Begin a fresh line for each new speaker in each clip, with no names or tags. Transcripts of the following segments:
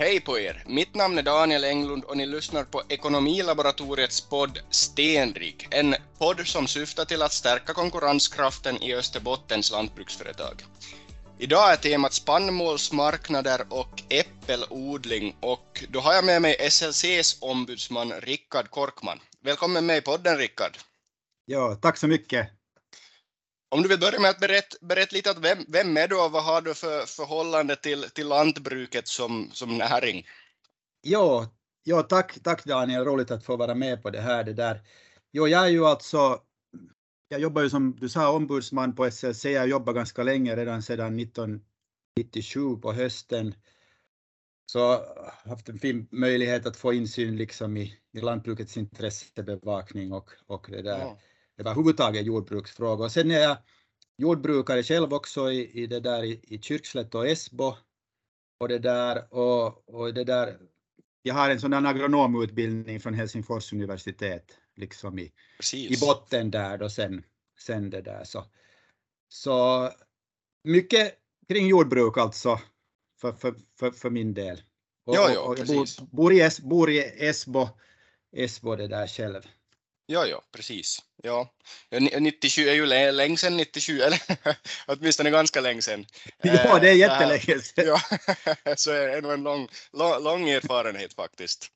Hej på er! Mitt namn är Daniel Englund och ni lyssnar på Ekonomilaboratoriets podd Stenrik, en podd som syftar till att stärka konkurrenskraften i Österbottens lantbruksföretag. Idag är temat spannmålsmarknader och äppelodling och då har jag med mig SLCs ombudsman Rickard Korkman. Välkommen med i podden Rickard.
Ja, tack så mycket.
Om du vill börja med att berätta, berätta lite, att vem, vem är du och vad har du för förhållande till, till lantbruket som, som näring?
Ja, ja tack, tack Daniel, roligt att få vara med på det här. Det där. Jo, jag är ju alltså, jag jobbar ju som du sa ombudsman på SLC, jag jobbar ganska länge, redan sedan 1997 på hösten. Så haft en fin möjlighet att få insyn liksom i, i lantbrukets intressebevakning och, och det där. Ja överhuvudtaget jordbruksfrågor. Och sen är jag jordbrukare själv också i, i det där i, i Kyrkslätt och Esbo. Och det där och, och det där. Jag har en sådan agronomutbildning från Helsingfors universitet liksom i, i botten där då sen, sen det där så. Så mycket kring jordbruk alltså för, för, för, för min del.
Och, jo, jo, och jag
bor, bor, i es, bor i Esbo, Esbo det där själv.
Ja, ja, precis. Ja. 97 är ju länge sedan 97, eller åtminstone ganska länge sedan.
Ja, det är jättelänge sedan.
Ja, så är det nog en lång, lång, lång erfarenhet faktiskt.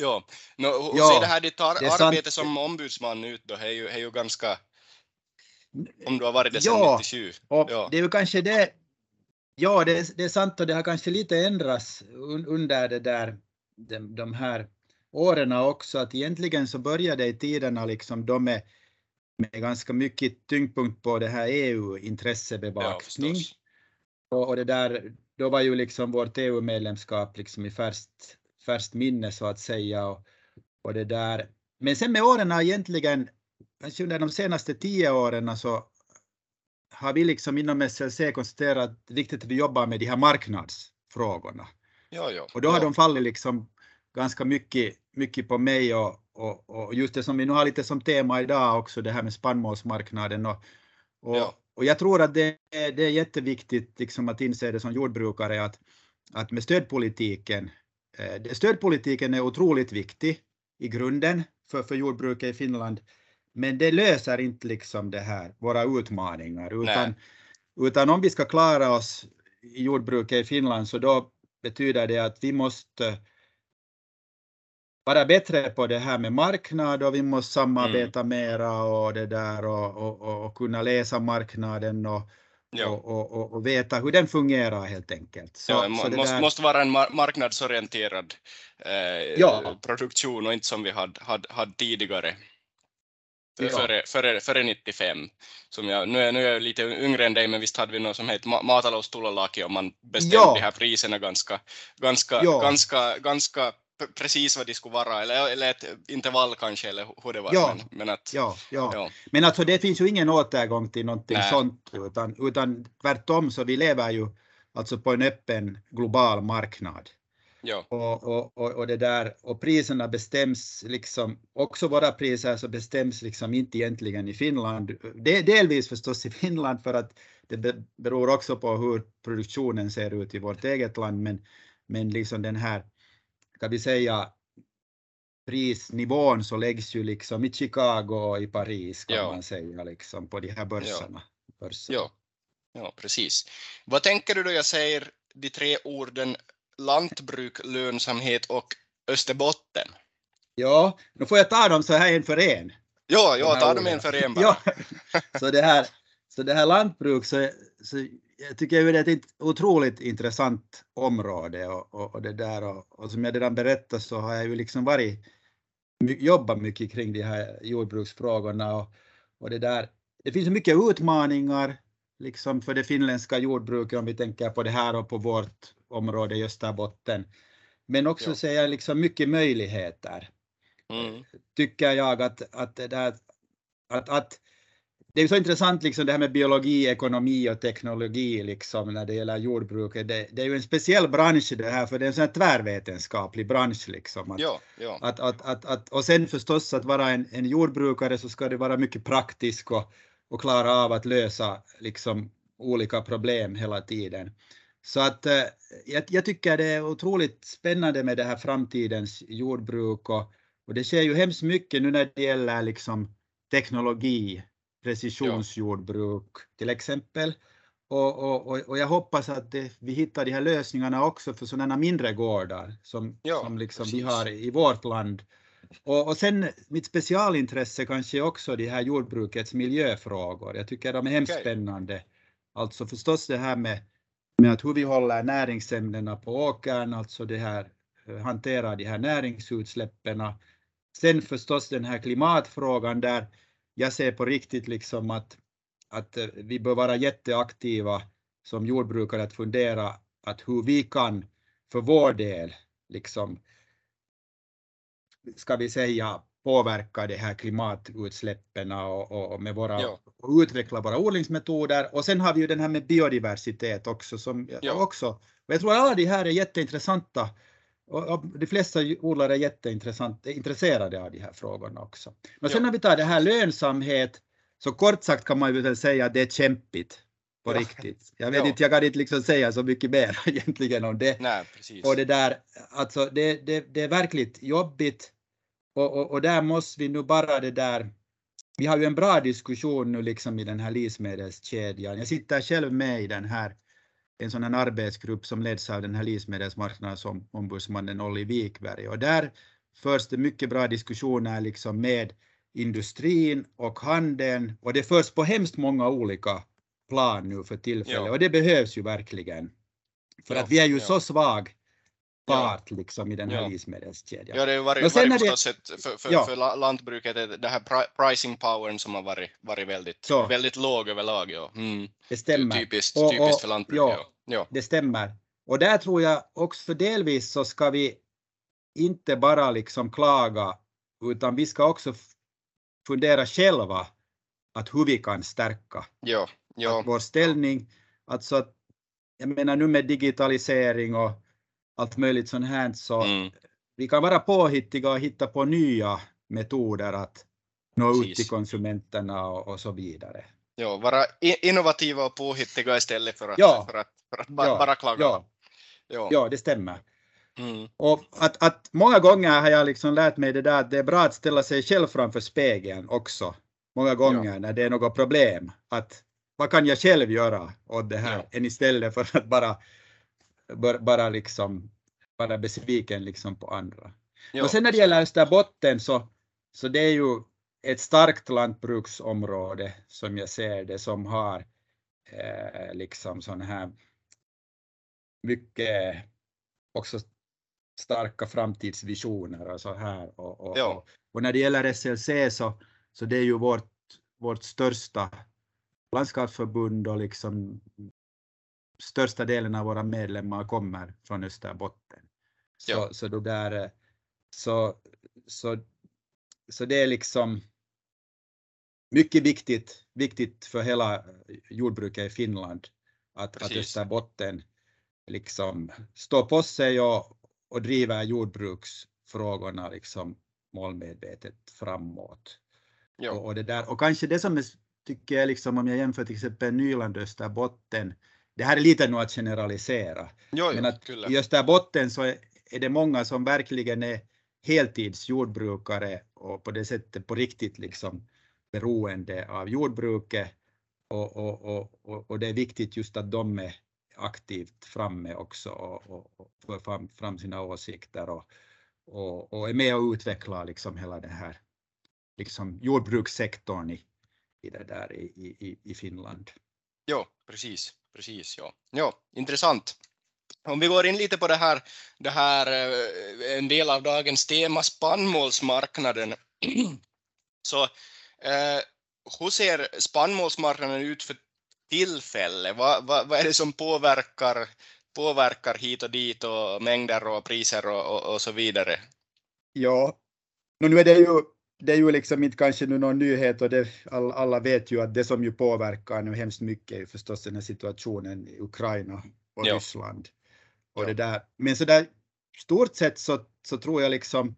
Ja, no, hur ja, ser det här ditt ar arbete sant. som ombudsman ut då? Det är ju, är ju ganska, om du har varit det sedan ja, 97.
Och ja, det är ju kanske det, ja det är, det är sant och det har kanske lite ändrats under det där, de, de här åren också att egentligen så började i tiderna liksom de med, med ganska mycket tyngdpunkt på det här EU-intressebevakning. Ja, och, och, det där, då var ju liksom vårt EU-medlemskap liksom i färskt, färskt minne så att säga. Och, och det där. Men sen med åren egentligen, kanske under de senaste tio åren så har vi liksom inom SLC konstaterat att det är viktigt att vi jobbar med de här marknadsfrågorna.
Ja, ja,
och då har
ja.
de fallit liksom ganska mycket, mycket på mig och, och, och, just det som vi nu har lite som tema idag också, det här med spannmålsmarknaden. Och, och, ja. och jag tror att det, det är jätteviktigt liksom att inse det som jordbrukare att, att med stödpolitiken, eh, stödpolitiken är otroligt viktig i grunden för, för jordbruket i Finland, men det löser inte liksom det här, våra utmaningar, utan, utan om vi ska klara oss i jordbruket i Finland så då betyder det att vi måste vara bättre på det här med marknad och vi måste samarbeta mm. mera och det där och, och, och kunna läsa marknaden och, och, och, och, veta hur den fungerar helt enkelt.
Så, ja, så måste, där... måste vara en marknadsorienterad eh, ja. produktion och inte som vi hade, hade, hade tidigare. Ja. Före, före, före 95. Som jag, nu, är, nu är jag lite yngre än dig, men visst hade vi något som heter maataloustulolaki och man bestämde ja. de här priserna ganska, ganska, ja. ganska, ganska precis vad de skulle vara, eller, eller ett intervall kanske, eller hur det var.
Ja, men, men, att, ja, ja. ja. men alltså det finns ju ingen återgång till någonting Nej. sånt, utan, utan tvärtom så vi lever ju alltså på en öppen global marknad.
Ja.
Och, och, och, och, det där, och priserna bestäms liksom, också våra priser så bestäms liksom inte egentligen i Finland. Det delvis förstås i Finland för att det beror också på hur produktionen ser ut i vårt eget land, men, men liksom den här kan vi säga, prisnivån så läggs ju liksom i Chicago och i Paris kan ja. man säga liksom på de här börserna.
Ja. börserna. Ja. ja, precis. Vad tänker du då jag säger de tre orden lantbruk, lönsamhet och Österbotten?
Ja, nu får jag ta dem så här en för en.
Ja, ja ta dem en för en bara.
ja. Så det här, så det här lantbruk så, så jag tycker det är ett otroligt intressant område och, och, och det där och, och, som jag redan berättat så har jag ju liksom varit jobbat mycket kring de här jordbruksfrågorna och, och det där. Det finns mycket utmaningar liksom för det finländska jordbruket om vi tänker på det här och på vårt område i Österbotten. Men också ja. ser jag liksom mycket möjligheter. Mm. Tycker jag att, att, det där, att, att det är så intressant liksom det här med biologi, ekonomi och teknologi liksom när det gäller jordbruket. Det, det är ju en speciell bransch det här för det är en sån här tvärvetenskaplig bransch liksom.
Att, ja, ja.
Att, att, att, att, och sen förstås att vara en, en jordbrukare så ska det vara mycket praktisk och, och klara av att lösa liksom olika problem hela tiden. Så att eh, jag, jag, tycker det är otroligt spännande med det här framtidens jordbruk och, och det sker ju hemskt mycket nu när det gäller liksom teknologi, precisionsjordbruk till exempel. Och, och, och, jag hoppas att det, vi hittar de här lösningarna också för sådana mindre gårdar som, ja, som liksom vi har i vårt land. Och, och sen mitt specialintresse kanske också de här jordbrukets miljöfrågor. Jag tycker de är hemskt okay. spännande. Alltså förstås det här med, med att hur vi håller näringsämnena på åkern, alltså det här eh, hanterar de här näringsutsläppen. Sen förstås den här klimatfrågan där jag ser på riktigt liksom att, att eh, vi bör vara jätteaktiva som jordbrukare att fundera att hur vi kan för vår del liksom ska vi säga påverka de här klimatutsläppen och, och, och med våra, ja. och utveckla våra odlingsmetoder. Och sen har vi ju den här med biodiversitet också som ja. också, och jag tror alla de här är jätteintressanta och de flesta odlare är jätteintresserade av de här frågorna också. Men sen ja. när vi tar det här lönsamhet, så kort sagt kan man väl säga att det är kämpigt på ja. riktigt. Jag vet ja. inte, jag kan inte liksom säga så mycket mer egentligen om det.
Nej.
Och det där, alltså det, det, det är verkligt jobbigt och, och, och där måste vi nu bara det där vi har ju en bra diskussion nu liksom i den här livsmedelskedjan. Jag sitter själv med i den här, en sån här arbetsgrupp som leds av den här livsmedelsmarknadsombudsmannen Olli Wikberg och där förs det mycket bra diskussioner liksom med industrin och handeln och det förs på hemskt många olika plan nu för tillfället ja. och det behövs ju verkligen. För ja, att vi är ju ja. så svag part ja. liksom i den här ja. livsmedelskedjan.
Ja, det har varit, varit förstås ett, för, för, ja. för lantbruket, det här pricing powern som har varit, varit väldigt, väldigt låg överlag. Ja. Mm.
Det stämmer.
Typiskt, och, typiskt och, för lantbruk. Ja,
ja, det stämmer. Och där tror jag också delvis så ska vi inte bara liksom klaga, utan vi ska också fundera själva att hur vi kan stärka
ja, ja.
vår ställning. Alltså att, jag menar nu med digitalisering och allt möjligt sånt här så mm. vi kan vara påhittiga och hitta på nya metoder att nå Precis. ut till konsumenterna och, och, så vidare.
Ja, vara innovativa och påhittiga istället för att, ja. för att, för att bara, ja. bara klaga.
Ja. Ja. ja, det stämmer. Mm. Och att, att många gånger har jag liksom lärt mig det där att det är bra att ställa sig själv framför spegeln också. Många gånger ja. när det är något problem. Att vad kan jag själv göra åt det här? Ja. Än istället för att bara bara liksom vara besviken liksom på andra. Jo. Och sen när det gäller Österbotten så, så det är ju ett starkt lantbruksområde som jag ser det som har eh, liksom sån här mycket också starka framtidsvisioner och så här. Och, och, och, och, när det gäller SLC så, så det är ju vårt, vårt största landskapsförbund och liksom största delen av våra medlemmar kommer från Österbotten. Så, ja. så, det där, så, så, så det är liksom mycket viktigt, viktigt för hela jordbruket i Finland att, att Österbotten liksom står på sig och, och driver jordbruksfrågorna liksom målmedvetet framåt. Ja. Och, och, det där, och kanske det som är, tycker jag, liksom, om jag jämför till exempel Nyland och Österbotten, det här är lite nog att generalisera.
Jo,
men
att
i Österbotten så är det många som verkligen är heltidsjordbrukare och på det sättet på riktigt liksom beroende av jordbruket och, och, och, och det är viktigt just att de är aktivt framme också och, och för fram, fram sina åsikter och, och, och är med och utvecklar liksom hela den här liksom jordbrukssektorn i, i, det där i, i, i Finland.
Ja, precis precis. Ja. ja, intressant. Om vi går in lite på det här, det här eh, en del av dagens tema, spannmålsmarknaden. Så eh, hur ser spannmålsmarknaden ut för tillfället? Vad, vad, vad är det som påverkar, påverkar hit och dit och mängder och priser och, och, och så vidare?
Ja, nu är det ju det är ju liksom inte kanske nu någon nyhet och det, all, alla vet ju att det som ju påverkar nu hemskt mycket är ju förstås den här situationen i Ukraina och ja. Ryssland. Och ja. det där. Men så där stort sett så, så tror jag liksom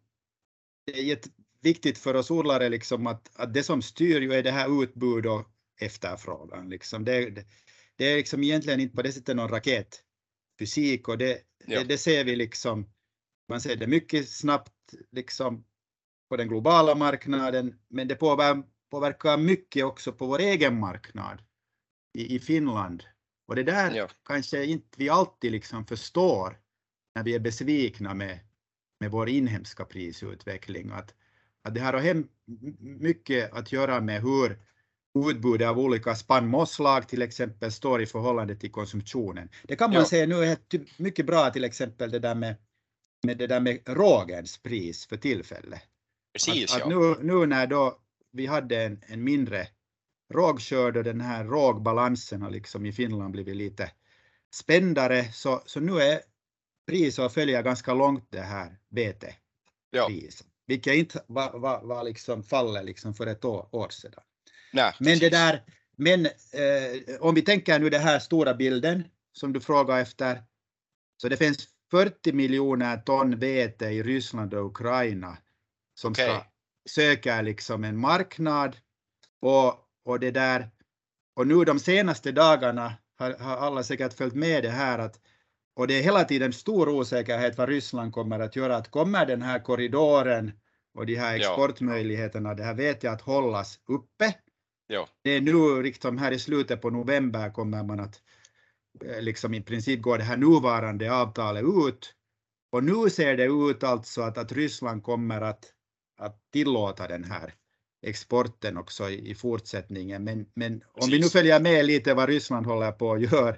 det är viktigt för oss odlare liksom att, att det som styr ju är det här utbud och efterfrågan. Liksom. Det, det, det är liksom egentligen inte på det sättet någon raket fysik och det, det, det, ser vi liksom, man ser det mycket snabbt liksom på den globala marknaden, men det påverkar mycket också på vår egen marknad i, i Finland. Och det där ja. kanske inte vi alltid liksom förstår när vi är besvikna med, med vår inhemska prisutveckling. Att, att det här har mycket att göra med hur utbudet av olika spannmålsslag till exempel står i förhållande till konsumtionen. Det kan man ja. säga nu är mycket bra till exempel det där med, med det där med rågens pris för tillfället.
Precis, att,
att nu, nu när då vi hade en, en mindre rågskörd och den här rågbalansen har liksom i Finland blivit lite spändare så, så nu är priset och följer ganska långt det här vetepriset. Ja. Vilket inte var, var, var liksom fallet liksom för ett år, år sedan. Nej, men det där, men eh, om vi tänker nu den här stora bilden som du frågar efter. Så det finns 40 miljoner ton vete i Ryssland och Ukraina som okay. ska söka liksom en marknad och, och det där. Och nu de senaste dagarna har, har alla säkert följt med det här att och det är hela tiden stor osäkerhet vad Ryssland kommer att göra. Att kommer den här korridoren och de här exportmöjligheterna, det här vet jag att hållas uppe. Ja. Det är nu liksom här i slutet på november kommer man att eh, liksom i princip går det här nuvarande avtalet ut. Och nu ser det ut alltså att, att Ryssland kommer att, att tillåta den här exporten också i, i fortsättningen. Men, men om vi nu följer med lite vad Ryssland håller på att göra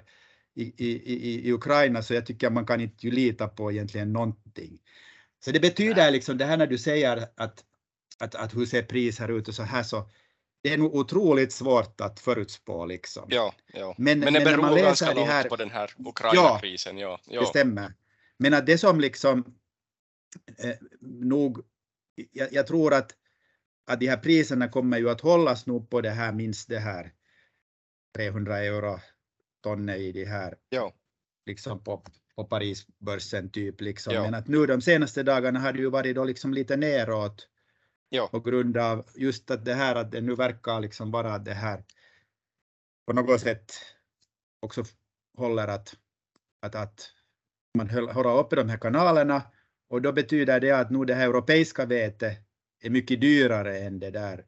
i, i, i, Ukraina så jag tycker man kan inte lita på egentligen någonting. Så det betyder liksom det här när du säger att, att, att hur ser priser ut och så här så det är nog otroligt svårt att förutspå liksom.
Ja, ja. Men, men det men beror ganska långt här, på den här Ukraina-krisen. Ja,
ja, det stämmer. Men att det som liksom eh, nog, jag, jag, tror att, att de här priserna kommer ju att hållas nog på det här minst det här 300 euro tonnet i de här, ja. liksom på, på Parisbörsen typ liksom. Ja. Men att nu de senaste dagarna har det ju varit då liksom lite neråt ja. på grund av just att det här att det nu verkar liksom vara det här på något sätt också håller att, att, att man håller uppe de här kanalerna och då betyder det att nu det här europeiska vetet är mycket dyrare än det där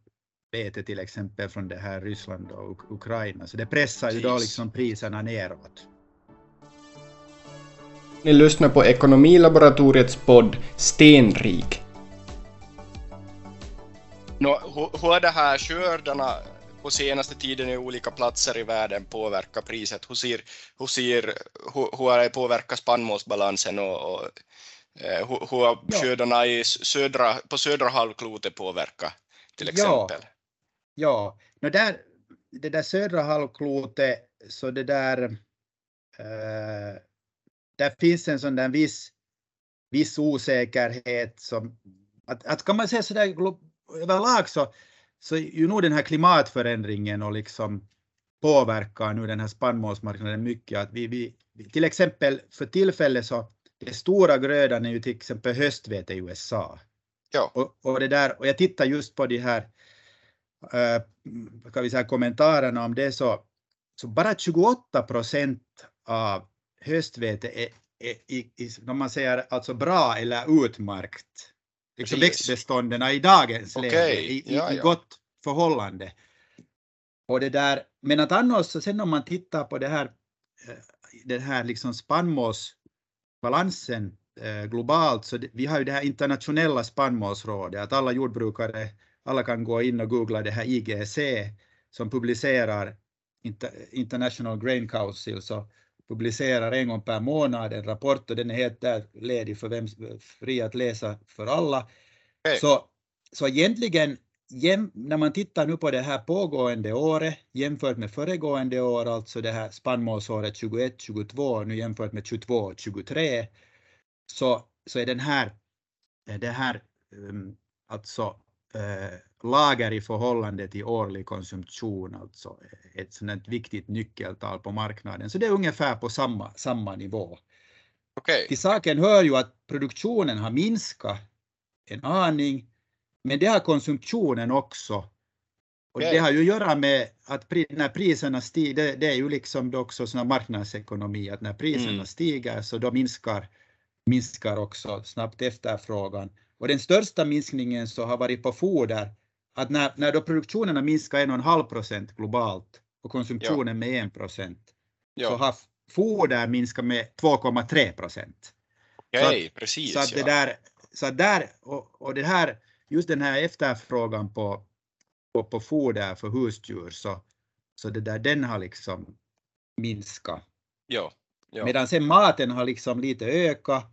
vete till exempel från det här Ryssland och Ukraina. Så det pressar ju då liksom priserna neråt.
Ni lyssnar på Ekonomilaboratoriets podd Stenrik.
Nå, hur har det här skördarna på senaste tiden i olika platser i världen påverkat priset? Hur, ser, hur, ser, hur, hur har det påverkat spannmålsbalansen och, och hur, hur har skördarna i södra, på södra halvklotet påverkat till exempel?
Ja, Ja, no där, det där södra halvklotet, så det där, äh, där finns en sån där viss, viss osäkerhet som, att, att kan man säga sådär överlag så, så ju nog den här klimatförändringen och liksom påverkar nu den här spannmålsmarknaden mycket. Att vi, vi, till exempel för tillfället så, den stora grödan är ju till exempel höstvete i USA. Ja. Och, och, det där, och jag tittar just på de här äh, kan vi säga, kommentarerna om det så, så bara 28 procent av höstvete är, är, är, om man säger alltså bra eller utmärkt. Liksom växtbestånden i dagens okay. läge i, ja, i, gott förhållande. Och det där, men att annars så sen om man tittar på det här, eh, den här liksom spannmålsbalansen eh, globalt så vi har ju det här internationella spannmålsrådet att alla jordbrukare alla kan gå in och googla det här IGC som publicerar International Grain Council så publicerar en gång per månad en rapport och den är helt där ledig för vem fri att läsa för alla. Så, så egentligen jäm, när man tittar nu på det här pågående året jämfört med föregående år, alltså det här spannmålsåret 21-22 nu jämfört med 22-23 så, så är den här, det här um, alltså Eh, lager i förhållande till årlig konsumtion, alltså ett sådant viktigt nyckeltal på marknaden. Så det är ungefär på samma, samma nivå. Okay. Till saken hör ju att produktionen har minskat en aning, men det har konsumtionen också. Och det har ju att göra med att när priserna stiger, det, är ju liksom också sån marknadsekonomi, att när priserna mm. stiger så då minskar, minskar också snabbt efterfrågan. Och den största minskningen så har varit på foder, att när, när då produktionerna minskar 1,5 procent globalt och konsumtionen ja. med 1 procent, ja. så har foder minskat med 2,3 procent.
Okej, precis.
Så att det där, så att där och, och det här, just den här efterfrågan på, på, på foder för husdjur så, så det där, den har liksom minskat.
Ja, ja.
Medan sen maten har liksom lite ökat.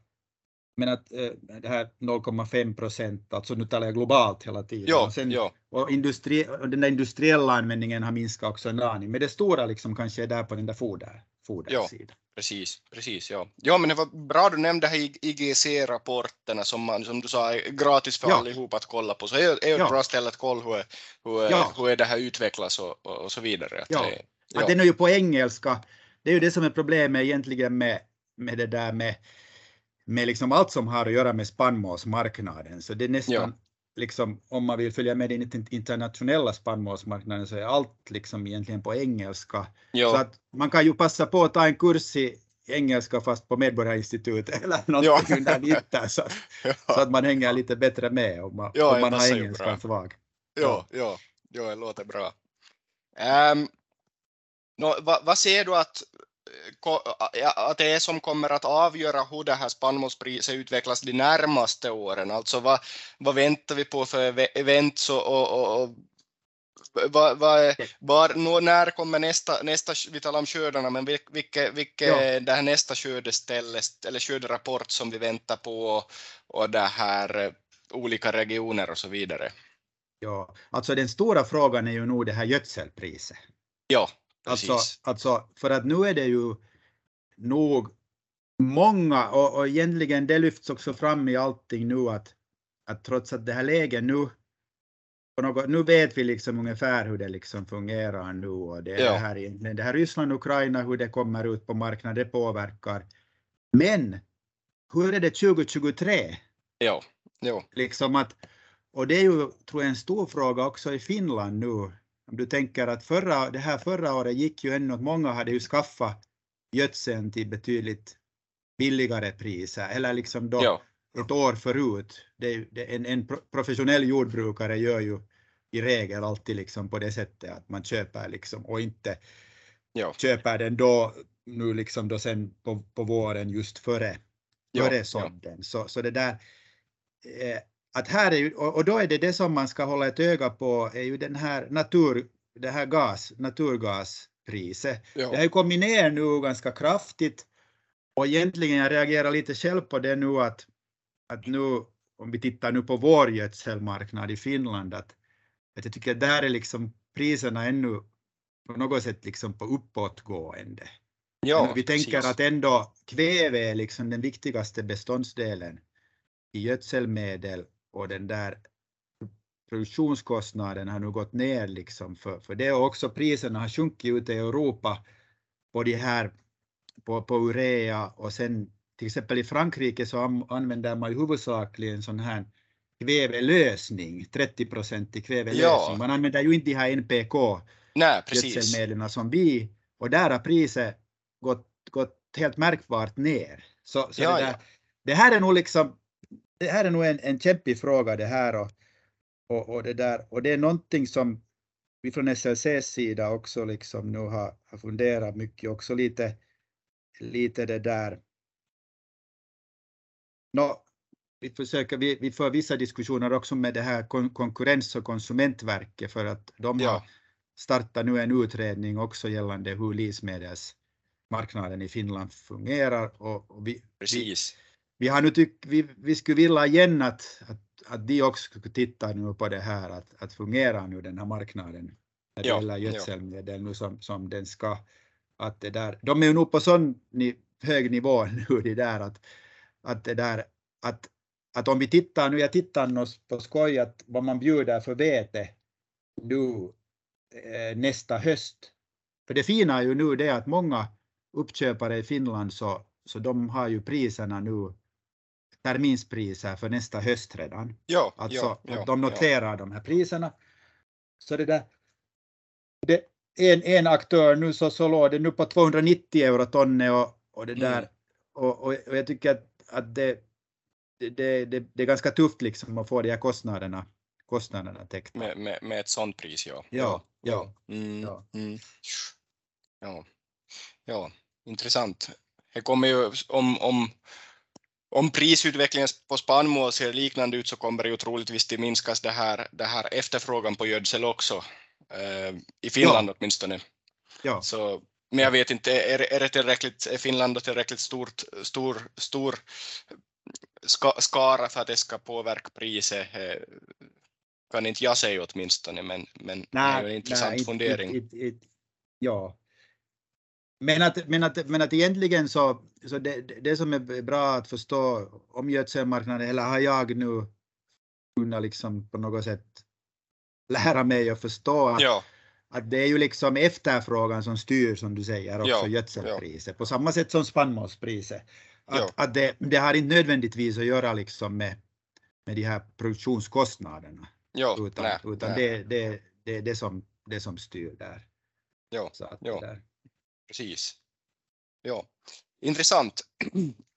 Men att äh, det här 0,5 procent, alltså nu talar jag globalt hela tiden.
Ja, och, sen, ja.
och, industri, och den där industriella användningen har minskat också en aning. Men det stora liksom kanske är där på den där foder, fodersidan.
Precis, precis ja. Ja men det var bra du nämnde här IGC-rapporterna som man som du sa är gratis för ja. allihopa att kolla på. Så är, är ja. ett bra ställe att kolla hur, hur, ja. hur det här utvecklas och, och, så vidare. Att
ja. Det, ja. Att den är ju på engelska. Det är ju det som är problemet egentligen med, med det där med, med liksom allt som har att göra med spannmålsmarknaden. Så det är nästan. Liksom om man vill följa med den internationella spannmålsmarknaden så är allt liksom egentligen på engelska. Ja. Så att man kan ju passa på att ta en kurs i engelska fast på Medborgarinstitutet eller någonting under vintern så, ja. så att man hänger lite bättre med om man, ja, om man har engelskan svag.
Ja, ja, ja, det låter bra. Um, ehm, no, vad, vad ser du att att det är som kommer att avgöra hur det här spannmålspriset utvecklas de närmaste åren. Alltså vad, vad väntar vi på för events och, och, och vad, vad, var, när kommer nästa, nästa, vi talar om skördarna, men vilket, vilket ja. det här nästa skördeställe eller skörderapport som vi väntar på och det här olika regioner och så vidare?
Ja, alltså den stora frågan är ju nog det här gödselpriset.
Ja,
Alltså, alltså, för att nu är det ju nog många och, och egentligen det lyfts också fram i allting nu att, att trots att det här läget nu något, nu vet vi liksom ungefär hur det liksom fungerar nu och det, ja. här, det här Ryssland Ukraina, hur det kommer ut på marknaden, det påverkar. Men hur är det 2023?
Ja, ja.
Liksom att, och det är ju, tror jag, en stor fråga också i Finland nu, om du tänker att förra, det här förra året gick ju ännu att många hade ju skaffat gödseln till betydligt billigare priser eller liksom då ja. ett år förut. Det, det, en, en professionell jordbrukare gör ju i regel alltid liksom på det sättet att man köper liksom och inte ja. köper den då nu liksom då sen på, på våren just före, före ja, sådden. Ja. Så, så det där eh, att här är ju, och då är det det som man ska hålla ett öga på, är ju den här natur, det här gas, naturgaspriset. Ja. Det har ju kommit ner nu ganska kraftigt och egentligen jag reagerar lite själv på det nu att, att nu, om vi tittar nu på vår gödselmarknad i Finland, att, att jag tycker där är liksom priserna ännu på något sätt liksom på uppåtgående. Ja, vi tänker precis. att ändå kväve är liksom den viktigaste beståndsdelen i gödselmedel och den där produktionskostnaden har nu gått ner liksom för, för det och också priserna har sjunkit ute i Europa på de här på, på urea och sen till exempel i Frankrike så använder man ju huvudsakligen sån här kvävelösning, 30 procentig kvävelösning. Ja. Man använder ju inte de här NPK gödselmedlen som vi och där har priset gått, gått helt märkbart ner. Så, så ja, det, där, ja. det här är nog liksom det här är nog en, en kämpig fråga det här och, och, och, det där och det är någonting som vi från SLCs sida också liksom nu har, har funderat mycket också lite, lite det där. Nå, vi försöker, vi, vi för vissa diskussioner också med det här kon konkurrens och konsumentverket för att de ja. har startat nu en utredning också gällande hur livsmedelsmarknaden i Finland fungerar och, och vi,
Precis
vi har nu tyckt, vi, vi skulle vilja igen att, att, att de också skulle titta nu på det här, att, att fungera nu den här marknaden när det ja, gäller gödselmedel ja. nu som, som den ska. Att det där, de är ju nog på sån ni, hög nivå nu det där att, att det där att, att om vi tittar nu, jag tittar på skoj att vad man bjuder för vete nu eh, nästa höst. För det fina är ju nu det att många uppköpare i Finland så, så de har ju priserna nu terminspriser för nästa höst redan.
Ja,
alltså
ja,
att de noterar ja. de här priserna. Så det där, det, en, en aktör nu så, så låg det nu på 290 euro tonnet och, och det där mm. och, och, och, jag tycker att, att det, det, det, det, är ganska tufft liksom att få de här kostnaderna, kostnaderna täckta.
Med, med, med ett sånt pris, ja.
Ja, ja.
Mm, ja. Mm. ja. ja. intressant. Det kommer ju om, om, om prisutvecklingen på spannmål ser liknande ut så kommer det ju troligtvis till minskas det här, det här efterfrågan på gödsel också, eh, i Finland ja. åtminstone. Ja. Så, men jag vet inte, är, är det tillräckligt, är Finland tillräckligt stort, stor, stor ska, skara för att det ska påverka priset? Eh, kan inte jag säga åtminstone, men, men nej, det är en intressant nej, fundering. It, it, it,
ja, men att, men att, men att egentligen så, så det, det som är bra att förstå om gödselmarknaden, eller har jag nu kunnat liksom på något sätt lära mig att förstå att, ja. att det är ju liksom efterfrågan som styr som du säger också ja. gödselpriset, på samma sätt som spannmålspriset. Att, ja. att det, det har inte nödvändigtvis att göra liksom med, med de här produktionskostnaderna. Ja, utan nej, utan nej. Det, det, det är det som, det som styr där.
Ja, Så att ja. Där. Precis. Ja, intressant.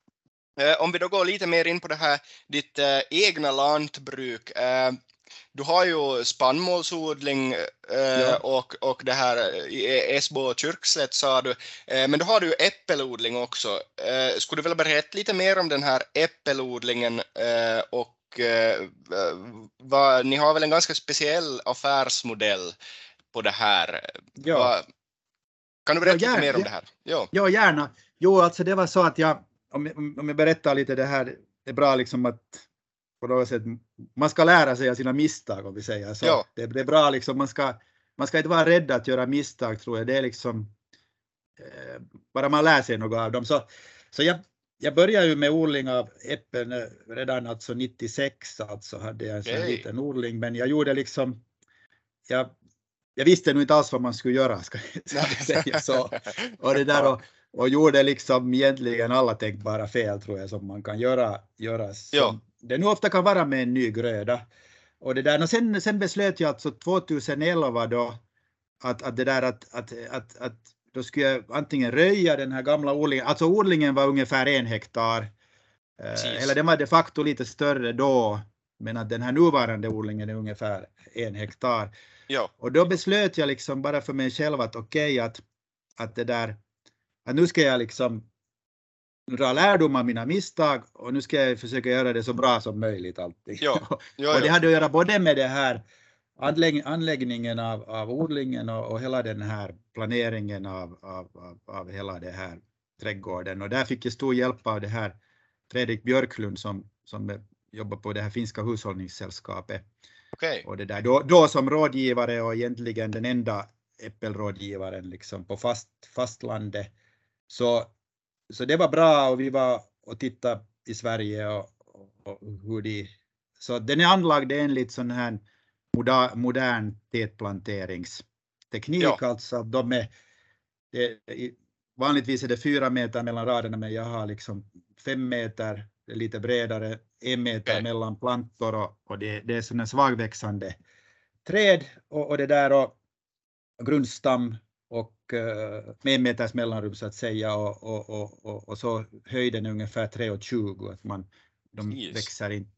Eh, om vi då går lite mer in på det här, ditt äh, egna lantbruk. Äh, du har ju spannmålsodling äh, ja. och, och det här i Esbo och Kyrkslätt sa du, men då har du ju äppelodling också. Skulle du vilja berätta lite mer om den här äppelodlingen och vad, ni har väl en ganska speciell affärsmodell på det här? Ja. Vad, kan du berätta ja, lite mer om det här?
Ja. ja, gärna. Jo, alltså det var så att jag, om, om jag berättar lite det här, det är bra liksom att på något sätt, man ska lära sig av sina misstag om vi säger så. Ja. Det, det, är bra liksom, man ska, man ska inte vara rädd att göra misstag tror jag, det är liksom, eh, bara man lär sig något av dem. Så, så jag, jag började ju med odling av äpplen eh, redan alltså 96, alltså hade jag en sån liten odling, men jag gjorde liksom, jag, jag visste nog inte alls vad man skulle göra, ska jag säga så. Och det där och, och gjorde liksom egentligen alla tänkbara fel tror jag som man kan göra, göra som det nu ofta kan vara med en ny gröda. Och det där, och sen, sen beslöt jag alltså 2011 då att, att det där att, att, att, att då skulle jag antingen röja den här gamla odlingen, alltså odlingen var ungefär en hektar, eh, eller den var de facto lite större då, men att den här nuvarande odlingen är ungefär en hektar. Ja. Och då beslöt jag liksom bara för mig själv att okej okay, att, att det där, att nu ska jag liksom dra lärdom av mina misstag och nu ska jag försöka göra det så bra som möjligt alltid. Ja. Ja, och det hade att göra både med det här anlägg, anläggningen av, av odlingen och, och hela den här planeringen av, av, av, av hela det här trädgården och där fick jag stor hjälp av det här Fredrik Björklund som, som jobbar på det här finska hushållningssällskapet. Okay. Och det där, då, då som rådgivare och egentligen den enda äppelrådgivaren liksom på fast, fastlandet. Så, så det var bra och vi var och tittade i Sverige och, och, och hur de... Så den är anlagd enligt sån här moder, modern tätplanteringsteknik, ja. alltså de är, det, vanligtvis är det fyra meter mellan raderna men jag har liksom fem meter, det är lite bredare, en meter okay. mellan plantor och, och det, det är sådana svagväxande träd och, och det där och, grundstam och uh, med en meters mellanrum så att säga och, och, och, och, så höjden är ungefär 3,20 att man de yes. växer inte,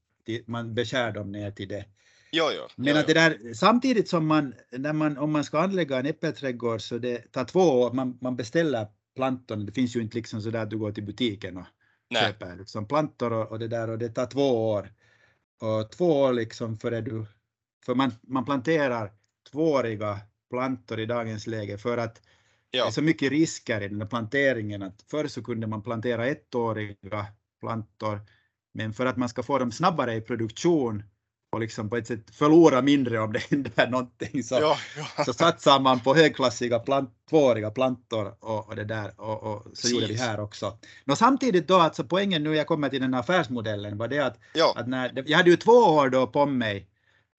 man beskär dem ner till det
Jo, jo,
Men jo, att det där, samtidigt som man, när man, om man ska anlägga en äppelträdgård så det tar två år, man, man beställer plantorna, det finns ju inte liksom så där att du går till butiken och Nej. köper liksom plantor och, och, det där och det tar två år. Och två år liksom före du, för man, man planterar tvååriga plantor i dagens läge för att ja. det är så mycket risker i den här planteringen att förr så kunde man plantera ettåriga plantor men för att man ska få dem snabbare i produktion och liksom på ett sätt förlora mindre om det händer någonting så, ja, ja. så satsar man på högklassiga plant, tvååriga plantor och, och det där och, och så Precis. gjorde vi här också. Nå, samtidigt då, alltså poängen nu jag kommer till den här affärsmodellen var det att, ja. att när, jag hade ju två år då på mig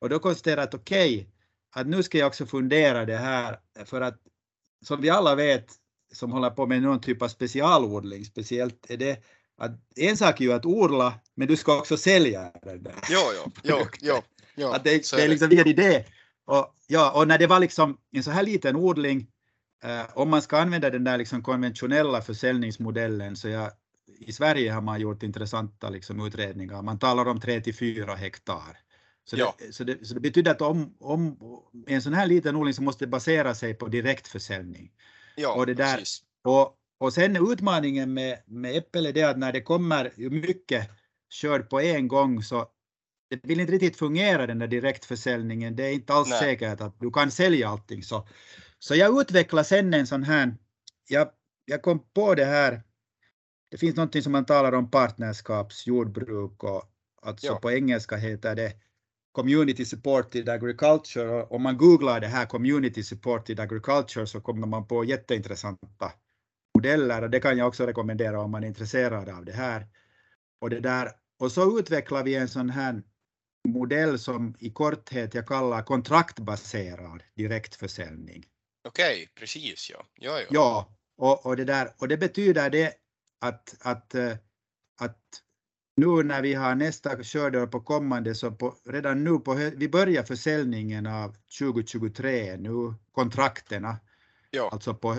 och då konstaterade jag att okej, okay, att nu ska jag också fundera det här för att som vi alla vet som håller på med någon typ av specialodling, speciellt är det att en sak är ju att odla, men du ska också sälja den där.
Jo, jo, jo, jo,
jo att det, det är liksom en idé. och, ja, och när det var liksom en så här liten odling, eh, om man ska använda den där liksom konventionella försäljningsmodellen så jag, i Sverige har man gjort intressanta liksom utredningar. Man talar om 3 till 4 hektar. Så, ja. det, så, det, så det betyder att om, om en sån här liten odling så måste basera sig på direktförsäljning.
Ja, och det där, precis.
Och, och sen utmaningen med, med äppel är det att när det kommer mycket körd på en gång så det vill inte riktigt fungera den där direktförsäljningen. Det är inte alls Nej. säkert att du kan sälja allting. Så, så jag utvecklade sen en sån här, jag, jag kom på det här, det finns någonting som man talar om partnerskapsjordbruk och alltså ja. på engelska heter det community supported agriculture om man googlar det här community supported agriculture så kommer man på jätteintressanta modeller och det kan jag också rekommendera om man är intresserad av det här. Och, det där, och så utvecklar vi en sån här modell som i korthet jag kallar kontraktbaserad direktförsäljning.
Okej, okay, precis ja. Ja, ja.
ja och, och, det där, och det betyder det att, att, eh, att nu när vi har nästa skördeår på kommande så på, redan nu på vi börjar försäljningen av 2023 nu kontrakterna. Ja. Alltså på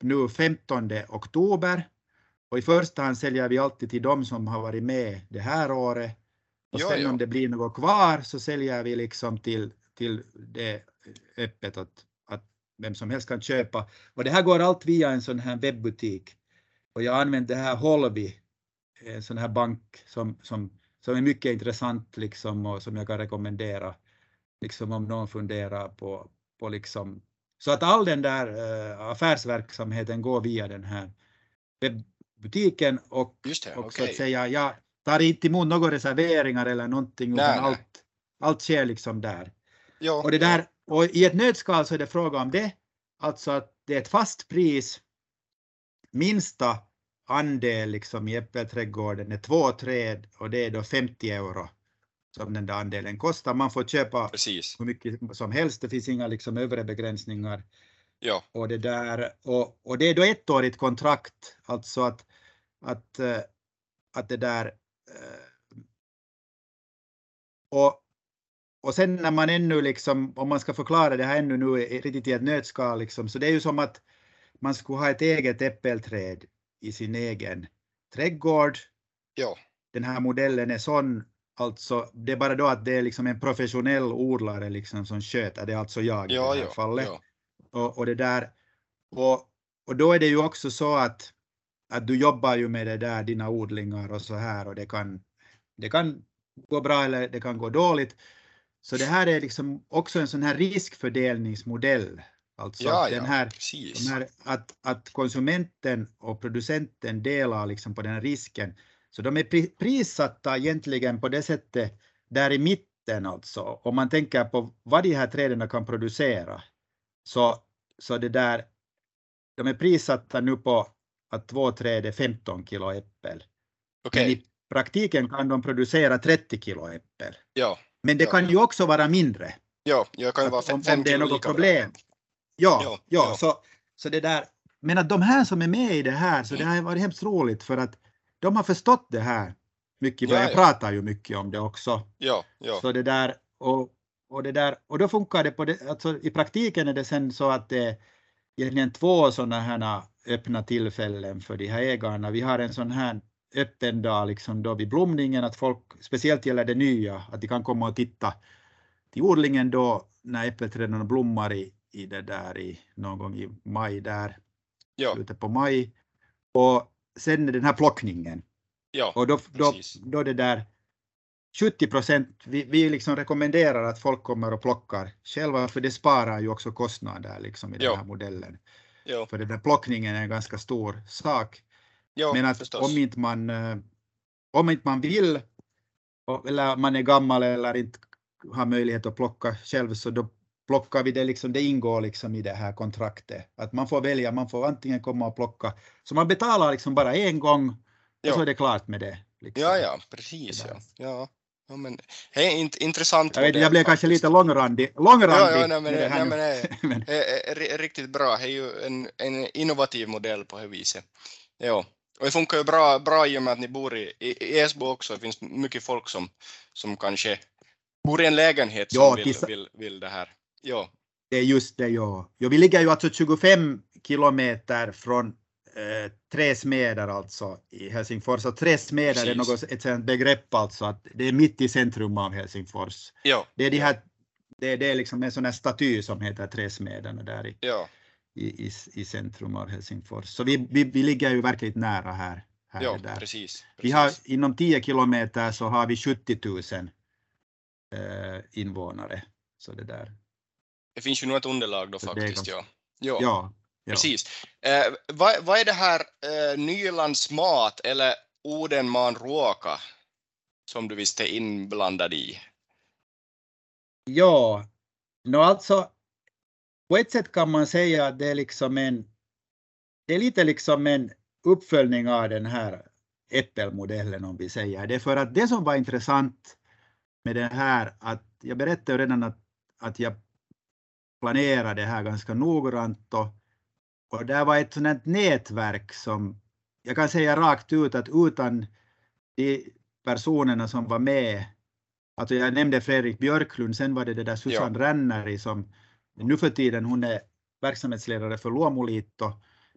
nu 15 oktober och i första hand säljer vi alltid till de som har varit med det här året. Och sen ja. om det blir något kvar så säljer vi liksom till, till det öppet att, att vem som helst kan köpa. Och det här går allt via en sån här webbutik. Och jag använder det här Holvi, en sån här bank som, som, som är mycket intressant liksom och som jag kan rekommendera. Liksom om någon funderar på, på liksom så att all den där uh, affärsverksamheten går via den här webbutiken och,
det,
och
okay.
så att säga, jag tar inte emot några reserveringar eller någonting nej, utan nej. allt, allt sker liksom där. Jo, och, det där och i ett nötskal så är det fråga om det, alltså att det är ett fast pris, minsta andel liksom i äppelträdgården är två träd och det är då 50 euro som den där andelen kostar. Man får köpa
Precis.
hur mycket som helst, det finns inga liksom övre begränsningar.
Ja.
Och, det där, och, och det är då ettårigt kontrakt, alltså att, att, eh, att det där eh, och, och sen när man ännu liksom, om man ska förklara det här ännu nu riktigt i ett nötskal liksom, så det är ju som att man skulle ha ett eget äppelträd i sin egen trädgård.
Ja.
Den här modellen är sån Alltså, det är bara då att det är liksom en professionell odlare liksom som sköter det, är alltså jag
ja,
i det
här
fallet.
Ja.
Och, och, det där, och, och då är det ju också så att, att du jobbar ju med det där, dina odlingar och så här och det kan, det kan gå bra eller det kan gå dåligt. Så det här är liksom också en sån här riskfördelningsmodell. Alltså
ja,
den här, ja, här, att, att konsumenten och producenten delar liksom på den här risken. Så de är prissatta egentligen på det sättet där i mitten alltså. Om man tänker på vad de här träden kan producera. Så, så det där, de är prissatta nu på att två träd är 15 kilo äppel.
Okay.
Men i praktiken kan de producera 30 kilo äppel.
Ja.
Men det
ja.
kan ju också vara mindre.
Ja, jag kan ju vara
fem, om, om det är något problem. Ja, ja, ja, Så, så det där. Men att de här som är med i det här, så det har varit hemskt roligt för att de har förstått det här mycket. Ja, jag ja. pratar ju mycket om det också.
Ja, ja.
Så det där och, och det där och då funkar det på det. Alltså i praktiken är det sen så att det är egentligen två sådana här öppna tillfällen för de här ägarna. Vi har en sån här öppen dag liksom då vid blomningen att folk, speciellt gäller det nya, att de kan komma och titta till odlingen då när äppelträden blommar i, i det där i någon gång i maj där,
ja.
slutet på maj. Och sen den här plockningen.
Ja,
och då, då, då det där 70 procent, vi, vi liksom rekommenderar att folk kommer och plockar själva för det sparar ju också kostnader liksom i den här modellen.
Jo.
För den där plockningen är en ganska stor sak.
Jo,
Men att om inte man, eh, om inte man vill eller man är gammal eller inte har möjlighet att plocka själv så då plockar vi det liksom, det ingår liksom i det här kontraktet. Att man får välja, man får antingen komma och plocka. Så man betalar liksom bara en gång och så är det klart med det. Liksom.
Ja, ja, precis. Ja. Ja. Ja, men, hej, int, intressant.
Jag, vet, jag blev kanske lite långrandig. långrandig
ja, ja, nej, men, nej, men, nej, är, är, riktigt bra. Det är ju en, en innovativ modell på det viset. Ja. Och det funkar ju bra, bra i och med att ni bor i, i, i Esbo också. Det finns mycket folk som, som kanske bor i en lägenhet som ja, vill, vill, vill det här Ja.
Det är just det, ja. ja. Vi ligger ju alltså 25 kilometer från eh, Tre smeder alltså i Helsingfors. Och Tre smeder är något, ett sånt begrepp alltså att det är mitt i centrum av Helsingfors.
Ja.
Det är, de här, det, det är liksom en sån här staty som heter Tre smederna där i,
ja.
i, i, i centrum av Helsingfors. Så vi, vi, vi ligger ju verkligt nära här. här
ja,
där.
Precis, precis.
Vi har inom 10 kilometer så har vi 70 000 eh, invånare. Så det där.
Det finns ju nog ett underlag då faktiskt, ganska... ja. ja.
Ja,
ja. Precis. Eh, vad, vad är det här eh, Nylands mat eller Odenman råka som du visst är inblandad i?
Ja, no alltså på ett sätt kan man säga att det är liksom en, det är lite liksom en uppföljning av den här äppelmodellen om vi säger det. För att det som var intressant med det här, att jag berättade redan att, att jag planerade det här ganska noggrant och, och där var ett sådant nätverk som jag kan säga rakt ut att utan de personerna som var med, alltså jag nämnde Fredrik Björklund, sen var det det där Susanne ja. Ranneri som nu för tiden hon är verksamhetsledare för Luomulito,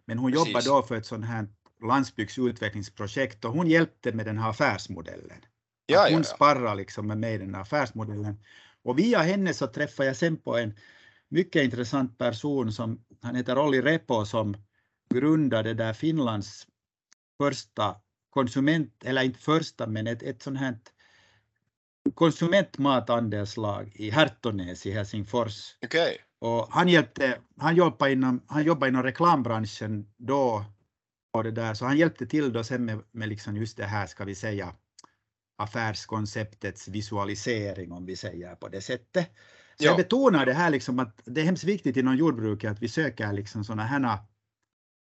men hon Precis. jobbar då för ett sånt här landsbygdsutvecklingsprojekt och hon hjälpte med den här affärsmodellen.
Ja,
hon
ja, ja.
sparrar liksom med mig den här affärsmodellen. Och via henne så träffade jag sen på en mycket intressant person som han heter Olli Repo som grundade där Finlands första konsument, eller inte första men ett, ett sånt här konsumentmatandelslag i Hertonäs i Helsingfors.
Okay.
Och han, hjälpte, han, jobbade inom, han jobbade inom reklambranschen då och det där, så han hjälpte till då sen med, med liksom just det här, ska vi säga, affärskonceptets visualisering om vi säger på det sättet. Ja. jag betonar det här liksom att det är hemskt viktigt inom jordbruket att vi söker liksom sådana här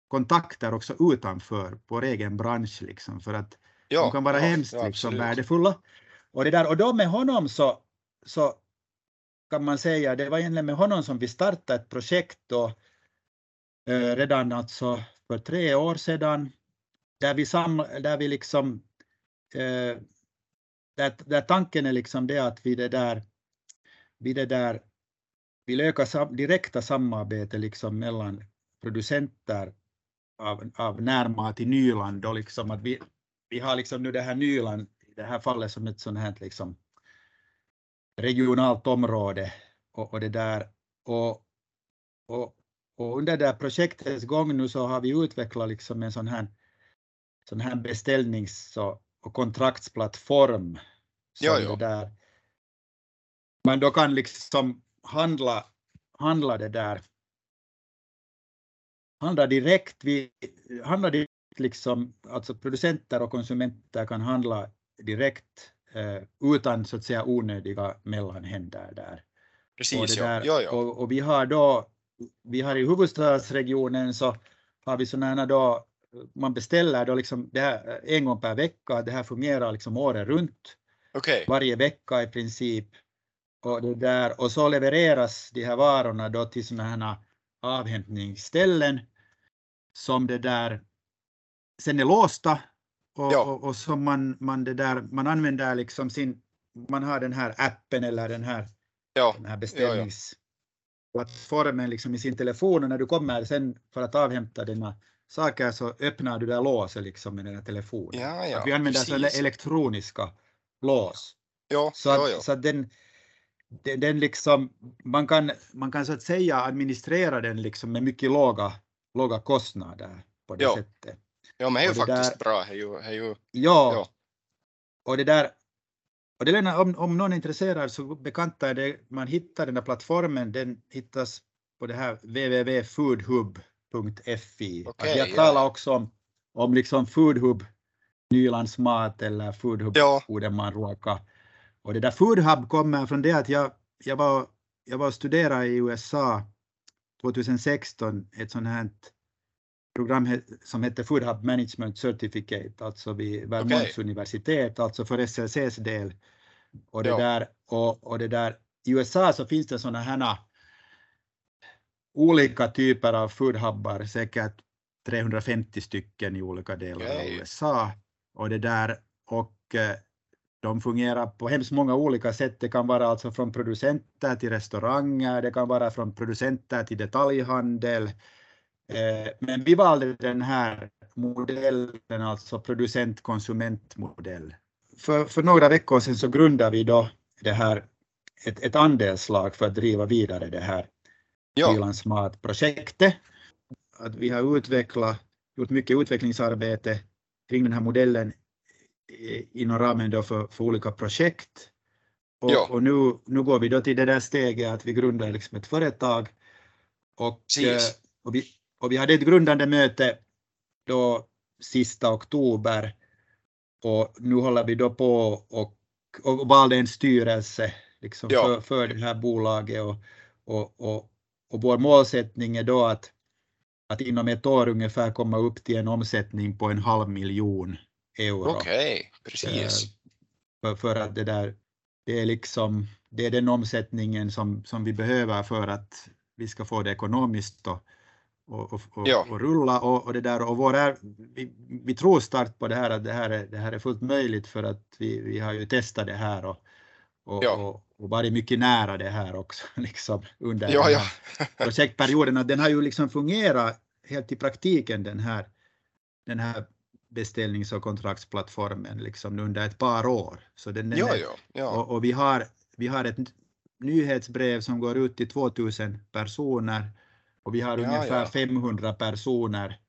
kontakter också utanför vår egen bransch liksom för att ja, de kan vara ja, hemskt ja, liksom värdefulla. Och, det där, och då med honom så, så kan man säga, det var egentligen med honom som vi startade ett projekt då, eh, redan alltså för tre år sedan, där vi, sam, där vi liksom, eh, där, där tanken är liksom det att vi det där, vi det där, vill öka sam, direkta samarbete liksom mellan producenter av, av närmat i Nyland och liksom att vi, vi har liksom nu det här Nyland i det här fallet som ett sånt här liksom regionalt område och, och det där och, och, och under det här projektets gång nu så har vi utvecklat liksom en sån här, sån här beställnings och, kontraktsplattform.
Jo, jo.
där man då kan liksom handla, handla det där handla direkt, vi handlar direkt liksom, alltså producenter och konsumenter kan handla direkt eh, utan så att säga onödiga mellanhänder där.
Precis,
och,
ja.
Där,
ja, ja.
Och, och, vi har då, vi har i huvudstadsregionen så har vi sådana då, man beställer då liksom det här en gång per vecka, det här fungerar liksom året runt.
Okay.
Varje vecka i princip. Och, det där, och så levereras de här varorna då till sådana här avhämtningsställen som det där sen är låsta och, ja. och, och som man, man, det där, man använder liksom sin, man har den här appen eller den här,
ja.
den här beställningsplattformen liksom i sin telefon och när du kommer sen för att avhämta dina saker så öppnar du det låset liksom med den här telefonen.
Ja, ja,
att vi använder så elektroniska lås.
Ja,
så att. Så att den, den, den liksom, man, kan, man kan så att säga administrera den liksom med mycket låga, låga kostnader på det
ja.
sättet.
Ja, men det är ju faktiskt där, bra. Är ju,
ja, ja, och det där och det är, om, om någon är intresserad så bekanta är det, man hittar den där plattformen, den hittas på det här www.foodhub.fi.
Okay,
jag talar ja. också om, om liksom Foodhub Nylands mat eller Foodhub
ja.
Odenmanruoka. Och det där Foodhub kommer från det att jag, jag var jag var och studerade i USA 2016, ett sånt här program som heter Food Hub Management Certificate, alltså vid Vermonts okay. universitet, alltså för SLCs del. Och det, ja. där, och, och det där, I USA så finns det sådana här olika typer av food hubbar, säkert 350 stycken i olika delar okay. av USA. Och det där, och de fungerar på hemskt många olika sätt. Det kan vara alltså från producenter till restauranger, det kan vara från producenter till detaljhandel. Eh, men vi valde den här modellen, alltså producent-konsumentmodell. För, för några veckor sedan så grundade vi då det här, ett, ett andelslag för att driva vidare det här ja. projektet Att vi har utvecklat, gjort mycket utvecklingsarbete kring den här modellen inom ramen då för, för olika projekt. Och, ja. och, nu, nu går vi då till det där steget att vi grundar liksom ett företag. Och, eh, och, vi, och vi hade ett grundande möte då sista oktober och nu håller vi då på och, och valde en styrelse liksom ja. för, för det här bolaget och, och, och, och vår målsättning är då att, att inom ett år ungefär komma upp till en omsättning på en halv miljon euro.
Okej, okay, precis. Eh,
för, för att det där, det är liksom, det är den omsättningen som, som vi behöver för att vi ska få det ekonomiskt och, och, och, ja. och rulla och, och, det där och vår är, vi, vi tror starkt på det här att det här är, det här är fullt möjligt för att vi, vi har ju testat det här och, och, ja. och, och varit mycket nära det här också liksom under ja, ja. projektperioden. Den har ju liksom fungerat helt i praktiken den här, den här beställnings och kontraktsplattformen liksom under ett par år. Så den, den ja, ja, ja. Och, och, vi, har, vi har ett nyhetsbrev som går ut till 2000 personer och vi har ja, ungefär ja. 500 personer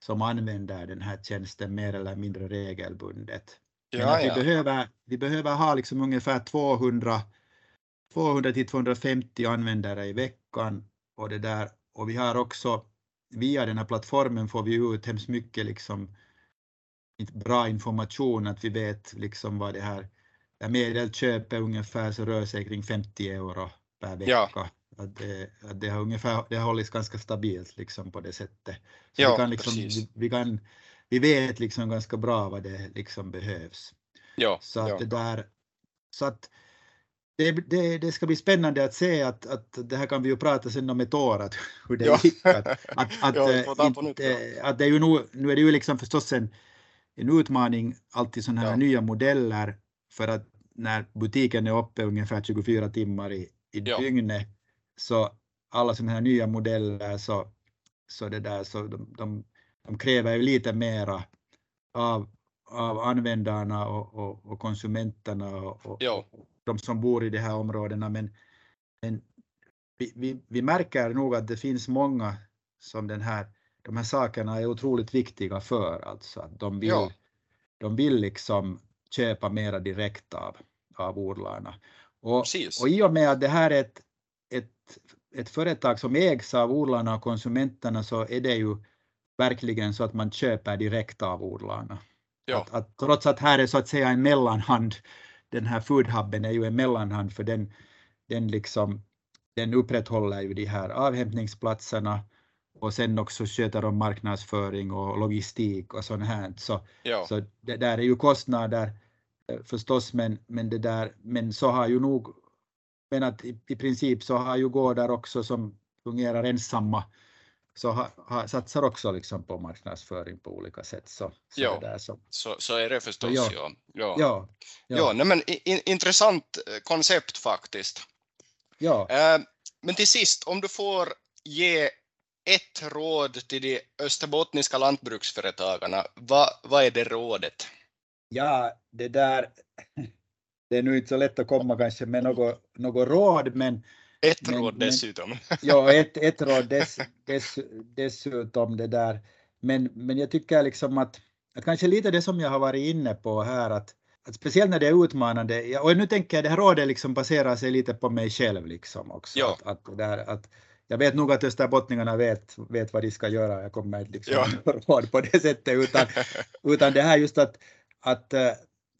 som använder den här tjänsten mer eller mindre regelbundet. Men vi, Behöver, vi behöver ha liksom ungefär 200, 200 till 250 användare i veckan och det där och vi har också via den här plattformen får vi ut hemskt mycket liksom bra information att vi vet liksom vad det här medelköpet ungefär så rör sig kring 50 euro per vecka. Ja. Att det, att det har ungefär det har hållits ganska stabilt liksom på det sättet. Så ja, vi, kan liksom, vi, vi, kan, vi vet liksom ganska bra vad det liksom behövs. Ja, så att ja. det där, så att det, det, det, ska bli spännande att se att, att det här kan vi ju prata sen om ett år att hur det ja. gick. Att, att, att, ja, inte, att det är ju nu, nu är det ju liksom förstås en, en utmaning alltid sådana här ja. nya modeller för att när butiken är uppe ungefär 24 timmar i, i ja. dygnet så alla sådana här nya modeller så, så, det där, så de, de, de kräver ju lite mera av, av användarna och, och, och konsumenterna och, och ja. de som bor i de här områdena. Men, men vi, vi, vi märker nog att det finns många som den här de här sakerna är otroligt viktiga för, alltså att de vill, ja. de vill liksom köpa mera direkt av, av odlarna. Och, och i och med att det här är ett, ett, ett företag som ägs av odlarna och konsumenterna så är det ju verkligen så att man köper direkt av odlarna. Ja. Att, att, trots att här är så att säga en mellanhand, den här foodhubben är ju en mellanhand för den, den, liksom, den upprätthåller ju de här avhämtningsplatserna och sen också sköter de marknadsföring och logistik och sånt här. Så, ja. så det där är ju kostnader eh, förstås, men, men det där, men så har ju nog, men att i, i princip så har ju gårdar också som fungerar ensamma så ha, ha, satsar också liksom på marknadsföring på olika sätt. Så,
så, ja, där, så. Så, så är det förstås. Ja, ja. ja. ja, ja. ja men in, intressant eh, koncept faktiskt. Ja. Eh, men till sist, om du får ge ett råd till de österbottniska lantbruksföretagarna. Vad, vad är det rådet?
Ja, det där, det är nu inte så lätt att komma kanske med något, något råd, men
ett men, råd dessutom.
Men, ja, ett, ett råd dess, dess, dessutom det där. Men, men jag tycker liksom att, att kanske lite det som jag har varit inne på här, att, att speciellt när det är utmanande, och nu tänker jag det här rådet liksom baserar sig lite på mig själv liksom också. Ja. Att, att, där, att, jag vet nog att österbottningarna vet, vet vad de ska göra, jag kommer inte liksom ja. råd på det sättet, utan, utan det här just att, att, eh,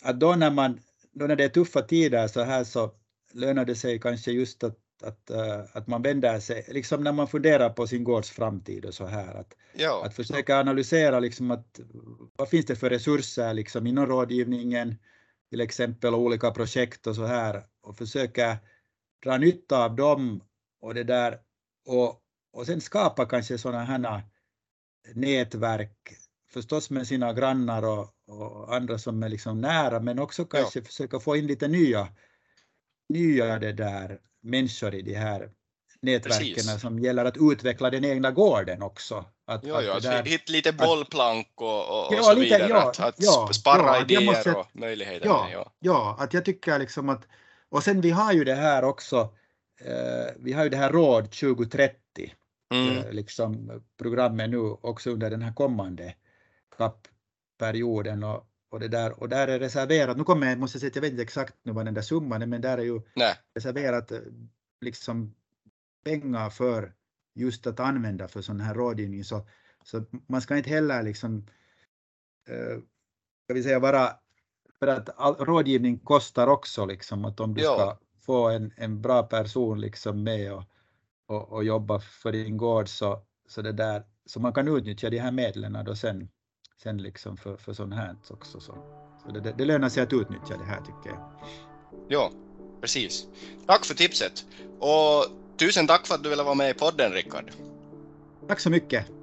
att då när man, då när det är tuffa tider så här så lönar det sig kanske just att, att, eh, att man vänder sig, liksom när man funderar på sin gårds framtid och så här, att, ja. att försöka analysera liksom att vad finns det för resurser liksom inom rådgivningen, till exempel olika projekt och så här, och försöka dra nytta av dem och det där och, och sen skapa kanske sådana här nätverk, förstås med sina grannar och, och, andra som är liksom nära, men också kanske ja. försöka få in lite nya, nya det där människor i de här nätverken Precis. som gäller att utveckla den egna gården också.
Att, ja, ja, att där, hitta lite bollplank och, och, ja, och så lite, vidare, ja, att, att ja, sparra idéer måste, och möjligheter.
Ja, ja. att jag tycker liksom att, och sen vi har ju det här också, vi har ju det här råd 2030, mm. eh, liksom programmet nu också under den här kommande CAP-perioden och, och det där, och där är reserverat, nu kommer jag, måste jag säga, jag vet inte exakt nu vad den där summan är, men där är ju Nej. reserverat eh, liksom pengar för just att använda för sån här rådgivning så, så man ska inte heller liksom, eh, ska vi säga vara, för att all, rådgivning kostar också liksom att om du ja. ska få en, en bra person liksom med och, och, och jobba för din gård så, så det där, så man kan utnyttja de här medlen då sen, sen liksom för, för sånt här också. Så, så det, det lönar sig att utnyttja det här tycker jag.
Ja, precis. Tack för tipset. Och Tusen tack för att du ville vara med i podden, Rickard.
Tack så mycket.